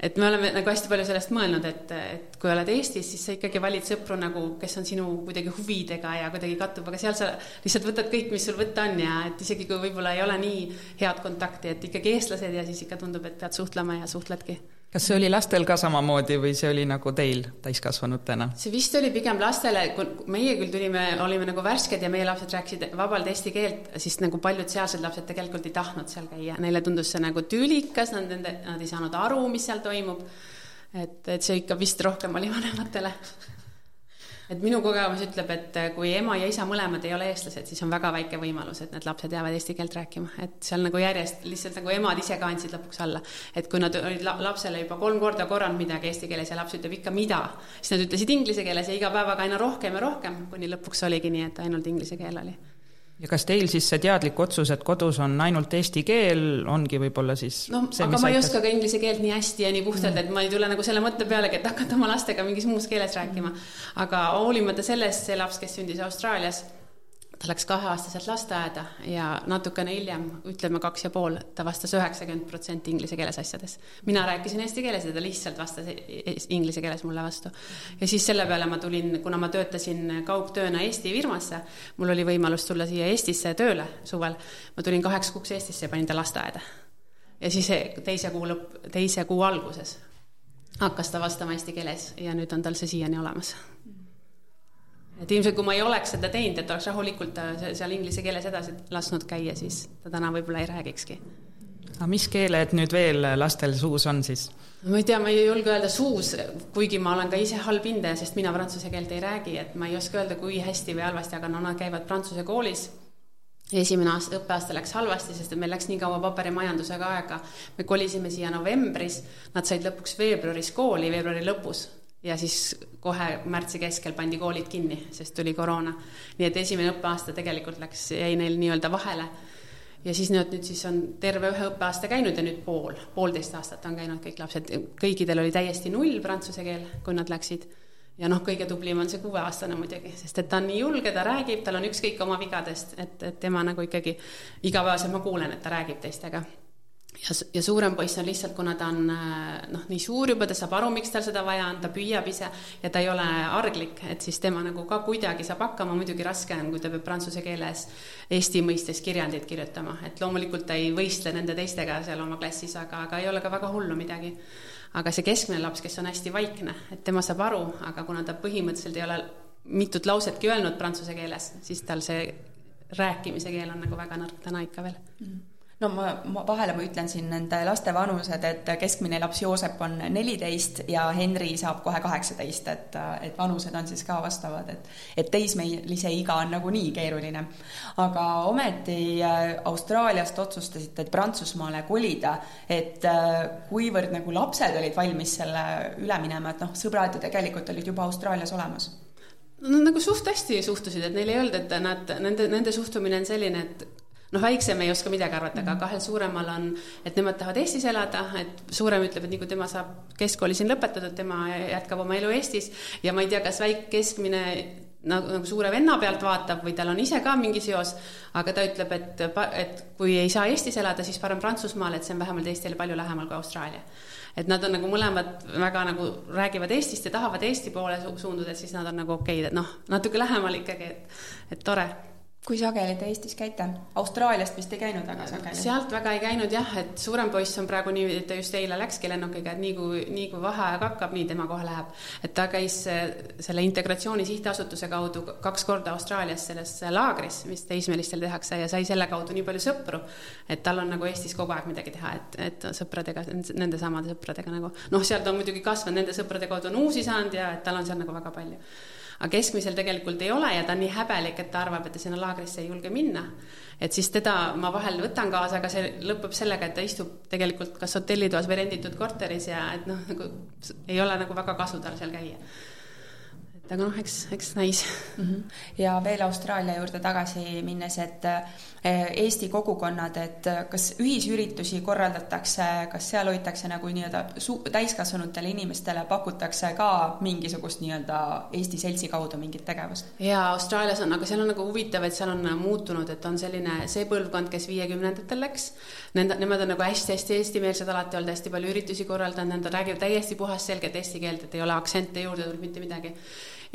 et me oleme nagu hästi palju sellest mõelnud, et, et kui oled Eestis, siis sa ikkagi valid sõpru nagu, kes on sinu kuidagi huvidega ja kuidagi kattub, aga seal sa lihtsalt võtad kõik, mis sul võtta on ja et isegi kui võib-olla ei ole nii head kontakti, et ikkagi eestlased ja siis ikka tundub, et pead suhtlema ja suhtledki kas see oli lastel ka samamoodi või see oli nagu teil täiskasvanutena? see vist oli pigem lastele, kui meie küll tulime, olime nagu värsked ja meie lapsed rääkisid vabalt eesti keelt, siis nagu paljud sealsed lapsed tegelikult ei tahtnud seal käia, neile tundus see nagu tülikas, nad, nad ei saanud aru, mis seal toimub. et, et see ikka vist rohkem oli vanematele et minu kogemus ütleb, et kui ema ja isa mõlemad ei ole eestlased, siis on väga väike võimalus, et need lapsed jäävad eesti keelt rääkima, et seal nagu järjest lihtsalt nagu emad ise ka andsid lõpuks alla. et kui nad olid lapsele juba kolm korda korranud midagi eesti keeles ja laps ütleb ikka mida, siis nad ütlesid inglise keeles ja iga päevaga aina rohkem ja rohkem, kuni lõpuks oligi nii, et ainult inglise keel oli ja kas teil siis see teadlik otsus, et kodus on ainult eesti keel, ongi võib-olla siis noh, aga ma ei aitas... oska ka inglise keelt nii hästi ja nii puhtalt et ma ei tule nagu selle mõtte pealegi, et hakata oma lastega mingis muus keeles rääkima. aga hoolimata sellest, see laps, kes sündis Austraalias ta läks kaheaastaselt lasteaeda ja natukene hiljem, ütleme kaks ja pool, ta vastas üheksakümmend protsenti inglise keeles asjades. mina rääkisin eesti keeles ja ta lihtsalt vastas inglise keeles mulle vastu. ja siis selle peale ma tulin, kuna ma töötasin kaugtööna Eesti firmasse, mul oli võimalus tulla siia Eestisse tööle suvel, ma tulin kaheks kuuks Eestisse ja panin ta lasteaeda. ja siis teise kuu lõpp, teise kuu alguses hakkas ta vastama eesti keeles ja nüüd on tal see siiani olemas et ilmselt, kui ma ei oleks seda teinud, et oleks rahulikult seal inglise keeles edasi lasknud käia, siis ta täna võib-olla ei räägikski. aga mis keeled nüüd veel lastel suus on siis? ma ei tea, ma ei julge öelda suus, kuigi ma olen ka ise halb hindaja, sest mina prantsuse keelt ei räägi, et ma ei oska öelda, kui hästi või halvasti, aga no nad käivad prantsuse koolis esimene aasta, õppeaasta läks halvasti, sest et meil läks nii kaua paberimajandusega aega. me kolisime siia novembris, nad said lõpuks veebruaris kooli, veebruari lõpus ja siis kohe märtsi keskel pandi koolid kinni, sest tuli koroona. nii et esimene õppeaasta tegelikult läks, jäi neil nii-öelda vahele. ja siis nad nüüd siis on terve ühe õppeaasta käinud ja nüüd pool, poolteist aastat on käinud kõik lapsed, kõikidel oli täiesti null prantsuse keel, kui nad läksid. ja noh, kõige tublim on see kuueaastane muidugi, sest et ta on nii julge, ta räägib, tal on ükskõik oma vigadest, et, et tema nagu ikkagi igapäevaselt ma kuulen, et ta räägib teistega ja, ja suurem poiss on lihtsalt, kuna ta on äh, noh, nii suur juba, ta saab aru, miks tal seda vaja on, ta püüab ise ja ta ei ole arglik, et siis tema nagu ka kuidagi saab hakkama, muidugi raske on, kui ta peab prantsuse keeles Eesti mõistes kirjandeid kirjutama, et loomulikult ta ei võistle nende teistega seal oma klassis, aga, aga ei ole ka väga hullu midagi. aga see keskmine laps, kes on hästi vaikne, et tema saab aru, aga kuna ta põhimõtteliselt ei ole mitut lausetki öelnud prantsuse keeles, siis tal see rääkimise keel on nagu väga nõrk täna ikka veel mm. No ma, ma vahele ma ütlen siin nende laste vanused, et keskmine laps Joosep on neliteist ja Henri saab kohe kaheksateist, et, et vanused on siis ka vastavad, et et teismelise iga on nagunii keeruline. aga ometi äh, Austraaliast otsustasite, Prantsusmaale kolida, et äh, kuivõrd nagu lapsed olid valmis selle üle minema, et noh, sõbrad ju tegelikult olid juba Austraalias olemas no nagu suht hästi suhtusid, et neile ei öeldud, et nad, nende, nende suhtumine on selline, et noh, väiksem ei oska midagi arvata, aga mhm. kahel suuremal on, et nemad tahavad Eestis elada, et suurem ütleb, et nii kui tema saab keskkooli siin lõpetatud, tema jätkab oma elu Eestis ja ma ei tea, kas väik-, keskmine nagu, nagu suure venna pealt vaatab või tal on ise ka mingi seos, aga ta ütleb, et, et kui ei saa Eestis elada, siis parem Prantsusmaal, et see on vähemalt Eestile palju lähemal kui Austraalia. et nad on nagu mõlemad väga nagu räägivad Eestist ja tahavad Eesti poole su suunduda, et siis nad on nagu okeid, et noh, natuke lähemal ikkagi, et, et tore kui sageli te Eestis käite? Austraaliast vist ei käinud väga sageli? sealt väga ei käinud jah, et suurem poiss on praegu nii, et ta just eile läkski lennukiga, et nii kui, nii kui vaheaeg hakkab, nii tema kohe läheb. et ta käis äh, selle integratsiooni sihtasutuse kaudu kaks korda Austraalias selles laagris, mis teismelistel tehakse ja sai selle kaudu nii palju sõpru, et tal on nagu Eestis kogu aeg midagi teha, et, et sõpradega, nende samade sõpradega nagu noh, sealt on muidugi kasvanud, nende sõprade kaudu on uusi saanud ja et tal on seal nagu väga palju aga keskmisel tegelikult ei ole ja ta on nii häbelik, et ta arvab, et ta sinna laagrisse ei julge minna. et siis teda ma vahel võtan kaasa, aga see lõpeb sellega, et ta istub tegelikult kas hotellitoas või renditud korteris ja et noh, nagu ei ole nagu väga kasu tal seal käia et aga noh, eks, eks näis mm. -hmm. ja veel Austraalia juurde tagasi minnes, et Eesti kogukonnad, et kas ühisüritusi korraldatakse, kas seal hoitakse nagu nii-öelda su-, täiskasvanutele inimestele pakutakse ka mingisugust nii-öelda Eesti seltsi kaudu mingit tegevust? jaa, Austraalias on, aga seal on nagu huvitav, et seal on muutunud, et on selline see põlvkond, kes viiekümnendatel läks, nende, nemad on nagu hästi-hästi eestimeelsed alati olnud, hästi palju üritusi korraldanud, nad räägivad täiesti puhasselget eesti keelt, et ei ole aktsente juurde tulnud mitte midagi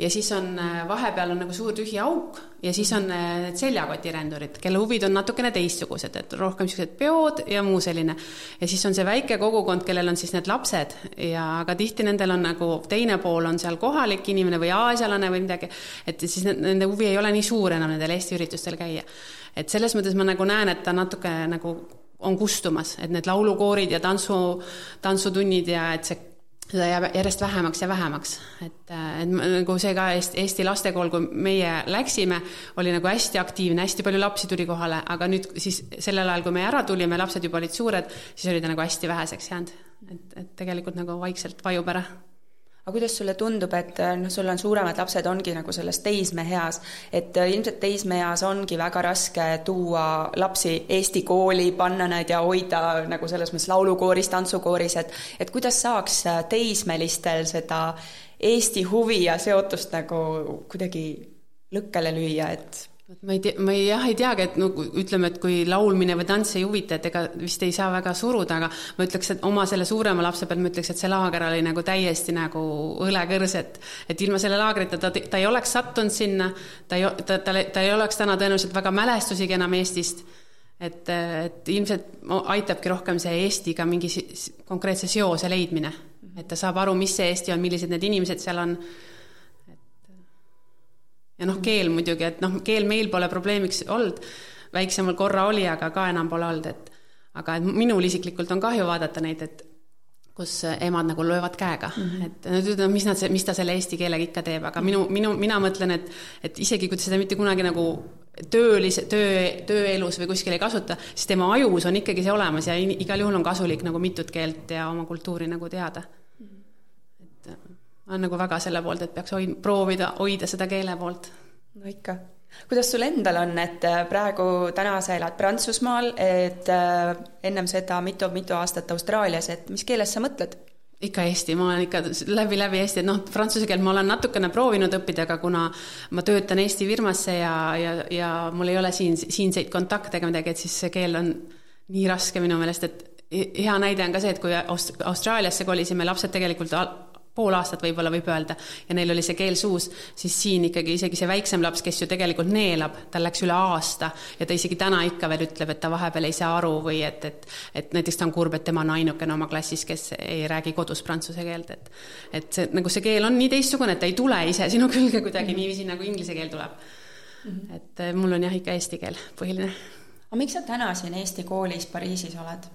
ja siis on äh, vahepeal on nagu suur tühi auk ja siis on äh, need seljakotirendurid, kelle huvid on natukene teistsugused, et rohkem niisugused peod ja muu selline. ja siis on see väike kogukond, kellel on siis need lapsed ja aga tihti nendel on nagu teine pool on seal kohalik inimene või aasialane või midagi, et siis nende huvi ei ole nii suur enam nendel Eesti üritustel käia. et selles mõttes ma nagu näen, et ta natuke nagu on kustumas, et need laulukoorid ja tantsu, tantsutunnid ja et see seda jääb järjest vähemaks ja vähemaks, et, et nagu see ka Eesti, Eesti lastekool, kui meie läksime, oli nagu hästi aktiivne, hästi palju lapsi tuli kohale, aga nüüd siis sellel ajal, kui me ära tulime, lapsed juba olid suured, siis oli ta nagu hästi väheseks jäänud. et, et tegelikult nagu vaikselt vajub ära aga kuidas sulle tundub, et äh, noh, sul on suuremad lapsed, ongi nagu selles teismeeas, et äh, ilmselt teismeeas ongi väga raske tuua lapsi Eesti kooli, panna neid ja hoida nagu selles mõttes laulukooris, tantsukooris, et et kuidas saaks äh, teismelistel seda Eesti huvi ja seotust nagu kuidagi lõkkele lüüa, et ma ei tea, ma ei, jah, ei teagi, et no ütleme, et kui laulmine või tants ei huvita, et ega vist ei saa väga suruda, aga ma ütleks, et oma selle suurema lapse pealt ma ütleks, et see laager oli nagu täiesti nagu õlekõrs, et et ilma selle laagrita ta, ta ei oleks sattunud sinna, ta ei, ta, ta, ta ei oleks täna tõenäoliselt väga mälestusigi enam Eestist, et, et ilmselt aitabki rohkem see Eestiga mingi konkreetse seose leidmine, et ta saab aru, mis see Eesti on, millised need inimesed seal on ja noh, keel muidugi, et noh, keel meil pole probleemiks olnud, väiksemal korra oli, aga ka enam pole olnud, et aga et minul isiklikult on kahju vaadata neid, et kus emad nagu löövad käega. Mm, -hmm. et nad ütlevad, mis nad, mis ta selle eesti keelega ikka teeb, aga minu, minu, mina mõtlen, et et isegi kui ta seda mitte kunagi nagu töölis-, töö, tööelus või kuskil ei kasuta, siis tema ajus on ikkagi see olemas ja igal juhul on kasulik nagu mitut keelt ja oma kultuuri nagu teada olen nagu väga selle poolt, et peaks hoid-, proovida hoida seda keele poolt. no ikka. kuidas sul endal on, et äh, praegu täna sa elad Prantsusmaal, et äh, ennem seda mitu-mitu aastat Austraalias, et mis keeles sa mõtled? ikka eesti, ma olen ikka läbi-läbi eesti, et noh, prantsuse keelt ma olen natukene proovinud õppida, aga kuna ma töötan Eesti firmasse ja, ja, ja mul ei ole siin, siinseid kontakte ega midagi, et siis see keel on nii raske minu meelest, et hea näide on ka see, et kui Aust-, Austraaliasse kolisime, lapsed tegelikult pool aastat võib-olla võib öelda, ja neil oli see keel suus, siis siin ikkagi isegi see väiksem laps, kes ju tegelikult neelab, tal läks üle aasta ja ta isegi täna ikka veel ütleb, et ta vahepeal ei saa aru või et, et et näiteks ta on kurb, et tema on ainukene oma klassis, kes ei räägi kodus prantsuse keelt, et et see, nagu see keel on nii teistsugune, et ta ei tule ise sinu külge kuidagi mm -hmm. niiviisi, nagu inglise keel tuleb mm. -hmm. et eh, mul on jah, ikka eesti keel põhiline. aga miks sa täna siin Eesti koolis Pariisis oled?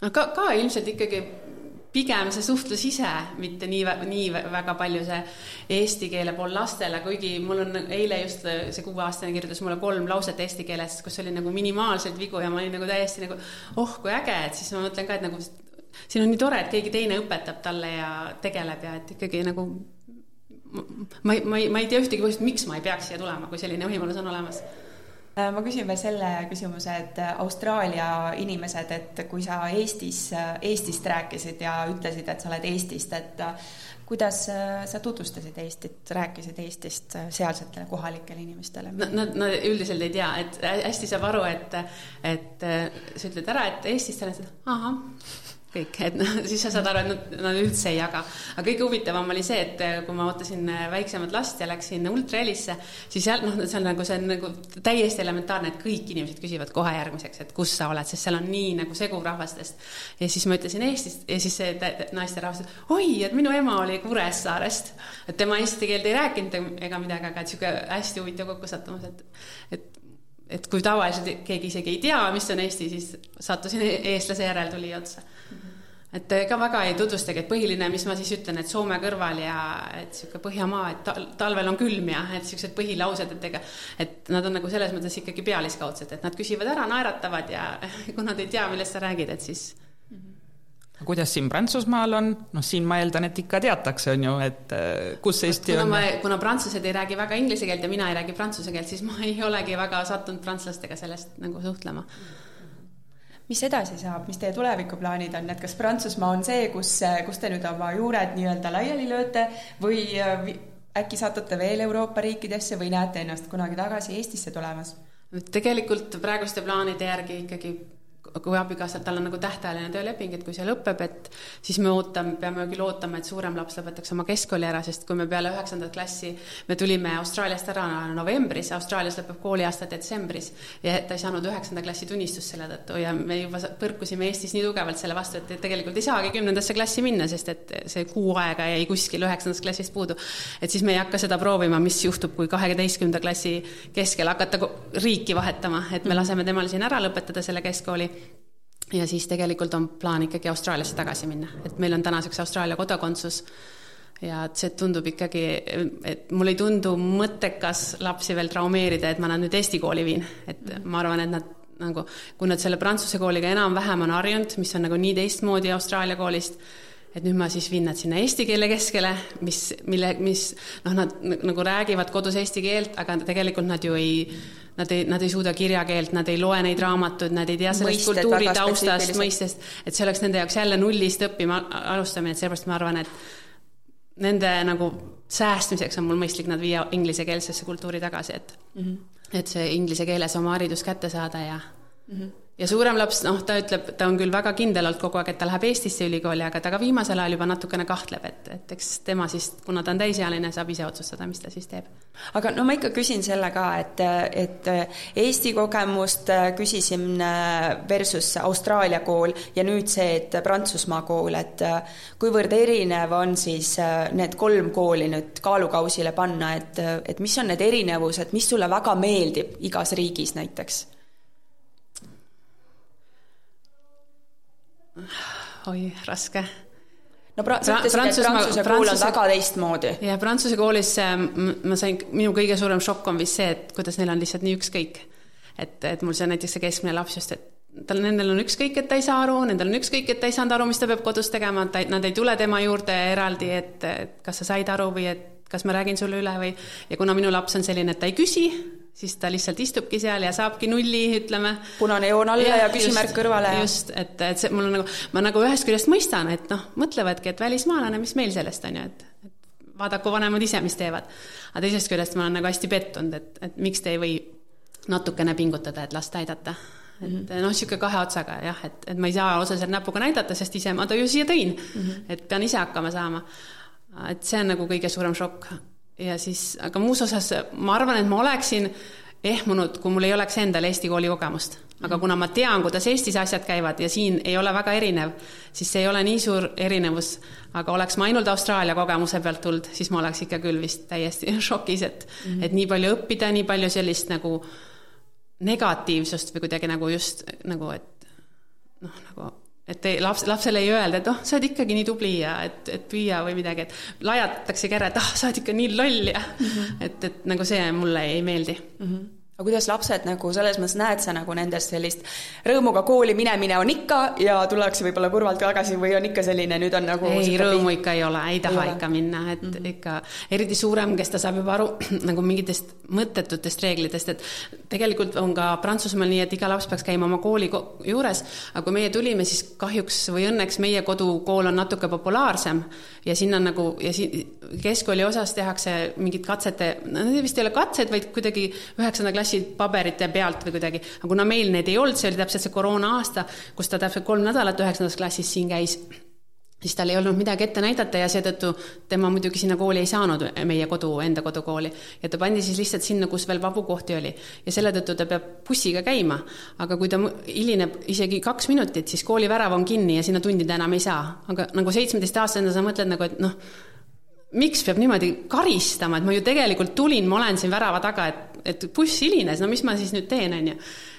no ka, ka ilmselt ikkagi pigem see suhtlus ise, mitte nii, nii väga palju see eesti keele pool lastele, kuigi mul on eile just see kuueaastane kirjutas mulle kolm lauset eesti keeles, kus oli nagu minimaalselt vigu ja ma olin nagu täiesti nagu oh, kui äge, et siis ma mõtlen ka, et nagu siin on nii tore, et keegi teine õpetab talle ja tegeleb ja et ikkagi nagu ma ei, ma ei, ma ei tea ühtegi põhjust, miks ma ei peaks siia tulema, kui selline võimalus on olemas ma küsin veel selle küsimuse, et äh, Austraalia inimesed, et kui sa Eestis, äh, Eestist rääkisid ja ütlesid, et sa oled Eestist, et kuidas sa tutvustasid Eestit, rääkisid Eestist sealsetele kohalikele inimestele? Nad, nad üldiselt ei tea, et hästi saab aru, et, et sa ütled ära, et Eestist, ahah kõik, et noh, siis sa saad aru, et nad, nad üldse ei jaga. aga kõige huvitavam oli see, et äh, kui ma ootasin äh, väiksemat last ja läksin ultrahelisse, siis seal noh, see on nagu, see on nagu täiesti elementaarne, et kõik inimesed küsivad kohe järgmiseks, et kus sa oled, sest seal on nii nagu segu rahvastest. ja siis ma ütlesin Eestist ja siis see naisterahvas ütles, oi, et minu ema oli Kuressaarest. et tema eesti keelt ei rääkinud ega midagi, aga et niisugune hästi huvitav kokkusattumus, et, et et kui tavaliselt keegi isegi ei tea, mis on Eesti, siis sattusin eestlase järeltulija otsa et ega väga ei tutvustagi, et põhiline, mis ma siis ütlen, et Soome kõrval ja et niisugune Põhjamaa, et tal, talvel on külm ja et niisugused põhilaused, et ega et nad on nagu selles mõttes ikkagi pealiskaudsed, et nad küsivad ära, naeratavad ja kui nad ei tea, millest sa räägid, et siis kuidas siin Prantsusmaal on, noh, siin ma eeldan, et ikka teatakse, on ju, et äh, kus Eesti kuna on. kuna prantslased ei räägi väga inglise keelt ja mina ei räägi prantsuse keelt, siis ma ei olegi väga sattunud prantslastega sellest nagu suhtlema mis edasi saab, mis teie tulevikuplaanid on, et kas Prantsusmaa on see, kus, kus te nüüd oma juured nii-öelda laiali lööte või äkki satute veel Euroopa riikidesse või näete ennast kunagi tagasi Eestisse tulemas? tegelikult praeguste plaanide järgi ikkagi kui abikaasal, tal on nagu tähtajaline tööleping, et kui see lõpeb, et siis me ootame, peame küll ootama, et suurem laps lõpetaks oma keskkooli ära, sest kui me peale üheksandat klassi, me tulime Austraaliast ära novembris, Austraalias lõpeb kooliaasta detsembris. Ja ta ei saanud üheksanda klassi tunnistust selle tõttu ja me juba põrkusime Eestis nii tugevalt selle vastu, et tegelikult ei saagi kümnendasse klassi minna, sest et see kuu aega jäi kuskil üheksandast klassist puudu. et siis me ei hakka seda proovima, mis juhtub, kui kaheteistkümnenda klassi keskel hakata riiki vahetama, et me laseme temal siin ära lõpetada selle keskkooli ja siis tegelikult on plaan ikkagi Austraaliasse tagasi minna, et meil on tänaseks Austraalia kodakondsus ja see tundub ikkagi, et mul ei tundu mõttekas lapsi veel traumeerida, et ma nad nüüd Eesti kooli viin, et ma arvan, et nad nagu, kui nad selle prantsuse kooliga enam-vähem on harjunud, mis on nagu nii teistmoodi Austraalia koolist, et nüüd ma siis viin nad sinna eesti keele keskele, mis, mille, mis noh, nad nagu räägivad kodus eesti keelt, aga tegelikult nad ju ei nad ei, nad ei suuda kirjakeelt, nad ei loe neid raamatuid, nad ei tea sellest kultuuri taustast, mõistest, et see oleks nende jaoks jälle nullist õppima alustamine, et seepärast ma arvan, et nende nagu säästmiseks on mul mõistlik nad viia inglisekeelsesse kultuuri tagasi, et mm, -hmm. et see inglise keeles oma haridus kätte saada ja mm. -hmm ja suurem laps, noh, ta ütleb, ta on küll väga kindel olnud kogu aeg, et ta läheb Eestisse ülikooli, aga ta ka viimasel ajal juba natukene kahtleb, et, et eks tema siis, kuna ta on täisealine, saab ise otsustada, mis ta siis teeb. aga no ma ikka küsin selle ka, et, et Eesti kogemust küsisin versus Austraalia kool ja nüüd see, et Prantsusmaa kool, et kuivõrd erinev on siis need kolm kooli nüüd kaalukausile panna, et, et mis on need erinevused, mis sulle väga meeldib igas riigis näiteks? Oi, raske no pra-, sa ütlesid, et Prantsuse kool on väga teistmoodi. jah, Prantsuse koolis ma sain, minu kõige suurem šokk on vist see, et kuidas neil on lihtsalt nii ükskõik. et, et mul see näiteks see keskmine laps just, et tal, nendel on ükskõik, et ta ei saa aru, nendel on ükskõik, et ta ei saanud aru, mis ta peab kodus tegema, ta, nad ei tule tema juurde eraldi, et, et kas sa said aru või et kas ma räägin sulle üle või, ja kuna minu laps on selline, et ta ei küsi, siis ta lihtsalt istubki seal ja saabki nulli, ütleme. punane joon alla ja, ja küsimärk kõrvale. just, et, et see mul on nagu, ma nagu ühest küljest mõistan, et noh, mõtlevadki, et välismaalane, mis meil sellest on ju, et, et vaadaku vanemad ise, mis teevad. aga teisest küljest ma olen nagu hästi pettunud, et, et miks te ei või natukene pingutada, et last aidata et mm -hmm. noh, niisugune kahe otsaga jah, et, et ma ei saa otseselt näpuga näidata, sest ise ma ta ju siia tõin mm. -hmm. et pean ise hakkama saama. et see on nagu kõige suurem šokk ja siis, aga muus osas ma arvan, et ma oleksin ehmunud, kui mul ei oleks endal Eesti kooli kogemust. aga kuna ma tean, kuidas Eestis asjad käivad ja siin ei ole väga erinev, siis see ei ole nii suur erinevus, aga oleks ma ainult Austraalia kogemuse pealt tulnud, siis ma oleks ikka küll vist täiesti šokis, et mm, -hmm. et nii palju õppida, nii palju sellist nagu negatiivsust või kuidagi nagu just nagu, et noh, nagu et ei, laps, lapsele ei öelda, et oh, sa oled ikkagi nii tubli ja et, et püüa või midagi, et lajatatakse käre, et ah oh,, sa oled ikka nii loll ja mm -hmm. et, et nagu see mulle ei meeldi mm. -hmm aga kuidas lapsed nagu selles mõttes näed sa nagu nendest sellist rõõmuga kooli minemine on ikka ja tullakse võib-olla kurvalt tagasi või on ikka selline, nüüd on nagu ei, rõõmu ikka ei ole, ei taha ei ikka minna, et mm -hmm. ikka eriti suurem, kes ta saab juba aru nagu mingitest mõttetutest reeglitest, et tegelikult on ka Prantsusmaal nii, et iga laps peaks käima oma kooli juures, aga kui meie tulime, siis kahjuks või õnneks meie kodukool on natuke populaarsem ja sinna nagu ja siin keskkooli osas tehakse mingid katsete, need vist ei ole katsed, vaid kuidagi üheksanda klassi klassi paberite pealt või kuidagi, aga kuna meil neid ei olnud, see oli täpselt see koroona aasta, kus ta täpselt kolm nädalat üheksandas klassis siin käis, siis tal ei olnud midagi ette näidata ja seetõttu tema muidugi sinna kooli ei saanud, meie kodu, enda kodukooli. ja ta pandi siis lihtsalt sinna, kus veel vabu kohti oli. ja selle tõttu ta peab bussiga käima. aga kui ta hilineb isegi kaks minutit, siis kooli värav on kinni ja sinna tundi ta enam ei saa. aga nagu seitsmeteistaastasena sa mõtled nagu, et noh, miks peab niimoodi karistama, et ma ju tegelikult tulin, ma olen siin värava taga, et, et buss hilines, no mis ma siis nüüd teen, on ju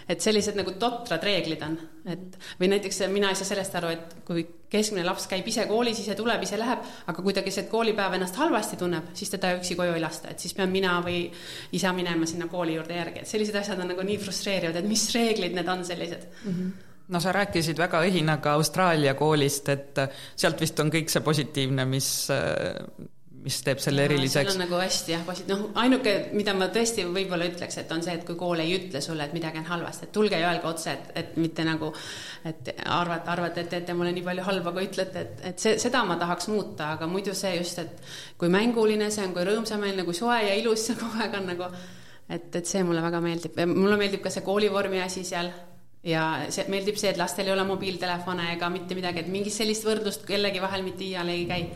et sellised nagu totrad reeglid on, et või näiteks mina ei saa sellest aru, et kui keskmine laps käib ise koolis, ise tuleb, ise läheb, aga kui ta keset koolipäeva ennast halvasti tunneb, siis teda üksi koju ei lasta, et siis pean mina või isa minema sinna kooli juurde järgi, et sellised asjad on nagu nii frustreerivad, et mis reeglid need on sellised. Mm. -hmm no sa rääkisid väga õhinaga Austraalia koolist, et sealt vist on kõik see positiivne, mis mis teeb selle eriliseks. seal on nagu hästi jah, noh, ainuke, mida ma tõesti võib-olla ütleks, et on see, et kui kool ei ütle sulle, et midagi on halvasti, et tulge ja öelge otse, et, et mitte nagu, et arvate, arvate, et teete mulle nii palju halba, kui ütlete, et, et see, seda ma tahaks muuta, aga muidu see just, et kui mänguline see on, kui rõõmsameelne, kui soe ja ilus see kogu aeg on nagu, et, et see mulle väga meeldib ja mulle meeldib ka see koolivormi asi seal ja see, meeldib see, et lastel ei ole mobiiltelefone ega mitte midagi, et mingit sellist võrdlust kellegi vahel mitte iial ei käi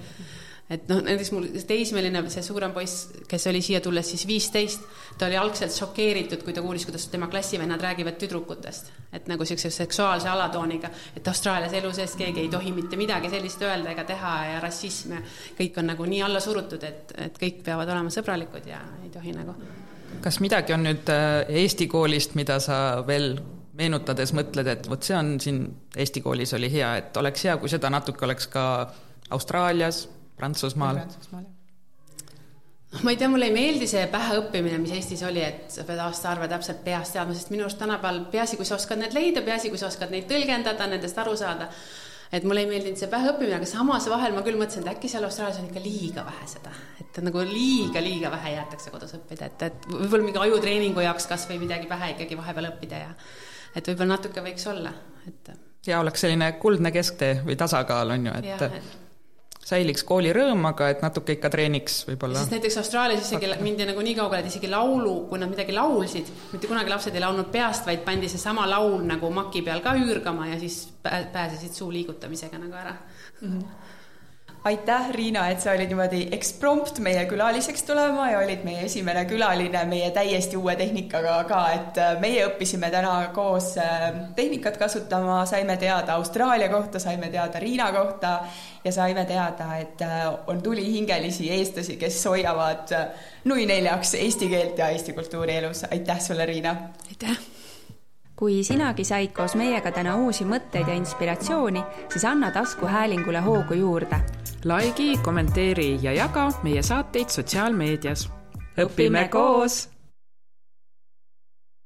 et noh, näiteks mul teismeline, see suurem poiss, kes oli siia tulles siis viisteist, ta oli algselt šokeeritud, kui ta kuulis, kuidas tema klassivennad räägivad tüdrukutest. et nagu niisuguse seksuaalse alatooniga, et Austraalias elu sees keegi ei tohi mitte midagi sellist öelda ega teha ja rassism ja kõik on nagu nii alla surutud, et, et kõik peavad olema sõbralikud ja ei tohi nagu. kas midagi on nüüd äh, Eesti koolist, mida sa veel meenutades mõtled, et vot see on siin Eesti koolis oli hea, et oleks hea, kui seda natuke oleks ka Austraalias Prantsusmaal? Prantsusmaal, jah noh, ma ei tea, mulle ei meeldi see päheõppimine, mis Eestis oli, et sa pead aastaarve täpselt peast teadma, sest minu arust tänapäeval peaasi, kui sa oskad need leida, peaasi, kui sa oskad neid tõlgendada, nendest aru saada. et mulle ei meeldinud see päheõppimine, aga samas vahel ma küll mõtlesin, et äkki seal Austraalias on ikka liiga vähe seda, et nagu liiga-liiga vähe jäetakse kodus õppida, et, et võib-olla mingi ajutreeningu jaoks kas või midagi pähe ikkagi vahepeal õppida ja et võib-olla natuke võiks olla, et. ja oleks selline kuldne kesktee või tasakaal on ju, et. jah, et säiliks kooli rõõm, aga et natuke ikka treeniks võib-olla. sest näiteks Austraalias isegi mindi nagu nii kaugele, et isegi laulu, kui nad midagi laulsid, mitte kunagi lapsed ei laulnud peast, vaid pandi seesama laul nagu maki peal ka üürgama ja siis pääsesid suu liigutamisega nagu ära mm. -hmm aitäh, Riina, et sa olid niimoodi eksprompt meie külaliseks tulema ja olid meie esimene külaline meie täiesti uue tehnikaga ka, et äh, meie õppisime täna koos äh, tehnikat kasutama, saime teada Austraalia kohta, saime teada Riina kohta ja saime teada, et äh, on tulihingelisi eestlasi, kes hoiavad nui neljaks eesti keelt ja eesti kultuuri elus. aitäh sulle, Riina! aitäh! kui sinagi said koos meiega täna uusi mõtteid ja inspiratsiooni, siis anna taskuhäälingule hoogu juurde. Likei, kommenteeri ja jaga meie saateid sotsiaalmeedias. õpime koos